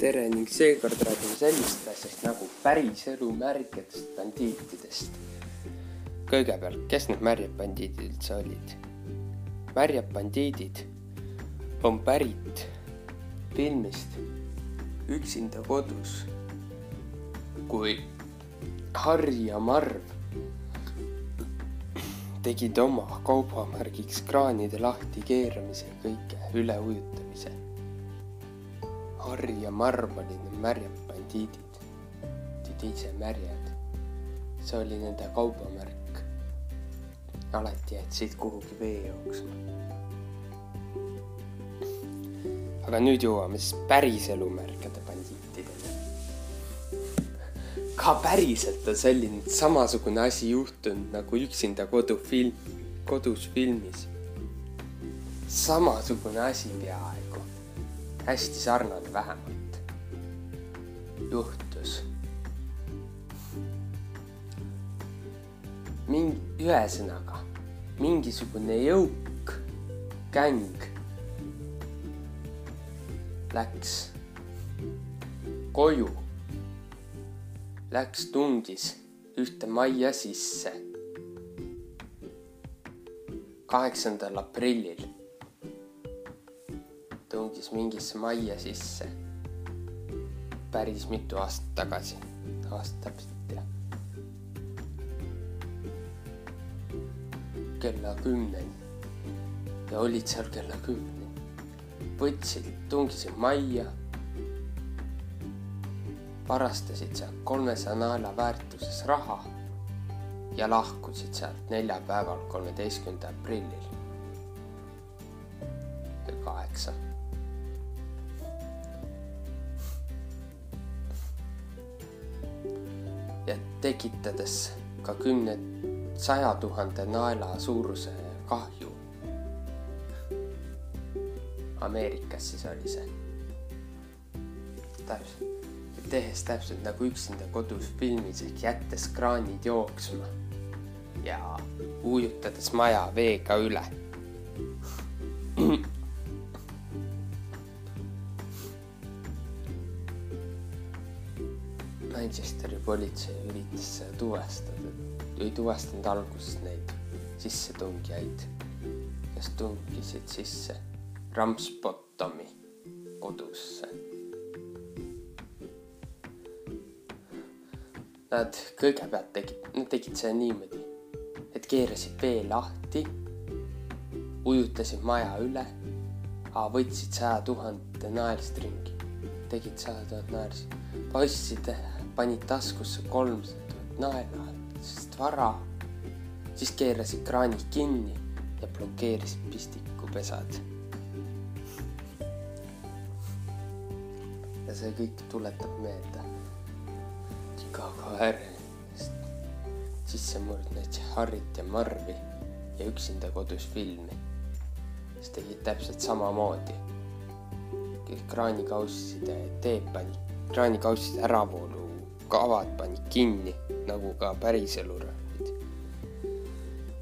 tere ning seekord räägime sellist asjast nagu päriselu märgedest bandiitidest. kõigepealt, kes need märjad bandiidid üldse olid? märjad bandiidid on pärit filmist Üksinda kodus, kui Harri ja Marv tegid oma kaubamärgiks kraanide lahti keeramise ja kõike üleujutamise Harri ja Marv olid need märjad bandiidid, olid ise märjad. see oli nende kaubamärk. alati jätsid kuhugi vee jooksma. aga nüüd jõuame siis päriselu märkade bandiitidele. ka päriselt on selline samasugune asi juhtunud nagu Üksinda kodufilm, kodus filmis. samasugune asi peaaegu hästi sarnane vähemalt. Juhtus. mingi, ühesõnaga mingisugune jõuk gäng läks koju, läks tungis ühte majja sisse. Kaheksandal aprillil tungis mingisse majja sisse päris mitu aastat tagasi, aasta täpselt tea. kella kümneni ja olid seal kella kümneni. võtsid, tungisid majja, varastasid sealt kolmesaja naela väärtuses raha ja lahkusid sealt neljapäeval, kolmeteistkümnendal aprillil kell kaheksa ja tekitades ka kümne, saja tuhande naela suuruse kahju. Ameerikas siis oli see. täpselt, tehes täpselt nagu üksinda kodus filmis ehk jättes kraanid jooksma ja ujutades maja veega üle Manchesteri politsei üritas seda tuvastada, ei tuvastanud alguses neid sissetungijaid, kes tungisid sisse Ramsbottomi kodusse. Nad kõigepealt tegid, nad tegid seda niimoodi, et keerasid vee lahti, ujutasid maja üle, võtsid saja tuhande naelist ringi, tegid saja tuhat naelist, ostsid panid taskusse kolmsada naela, sest vara, siis keerasid kraanid kinni ja blokeerisid pistikupesad. ja see kõik tuletab meelde Chicago äärest sisse murdnud Harrit ja Marvi ja üksinda kodus filmi, kes tegid täpselt samamoodi. kraanikausside teed pani, kraanikausside äravoolu kavad panid kinni nagu ka päriselu röövlid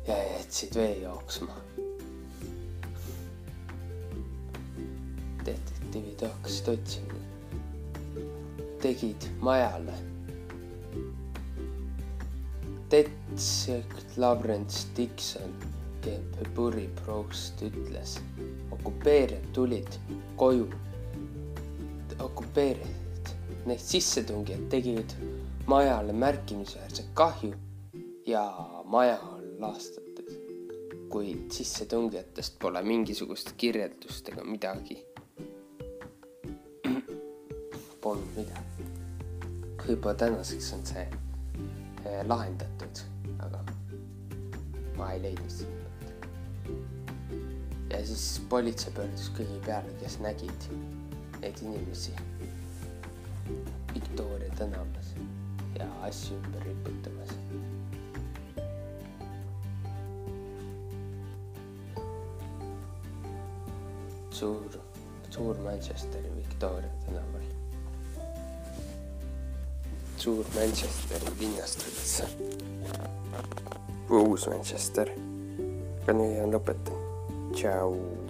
ja jätsid vee jooksma. detektiivid hakkasid otsima, tegid majale. Detective Lawrence Dixon, Puri Proust ütles, okupeerijad tulid koju, okupeerijad need sissetungijad tegid majale märkimisväärset kahju ja maja on laastatud. kuid sissetungijatest pole mingisugust kirjeldust ega midagi. Polnud midagi. võib-olla tänaseks on see eh, lahendatud, aga ma ei leidnud seda. ja siis politsei pöördus kõigi peale, kes nägid neid inimesi tänamas ja asju ümber riputamas. suur, suur Manchesteri Victoria tänaval. suur Manchesteri linnast üldse. uus Manchester. aga nüüd jään lõpetan. tšau.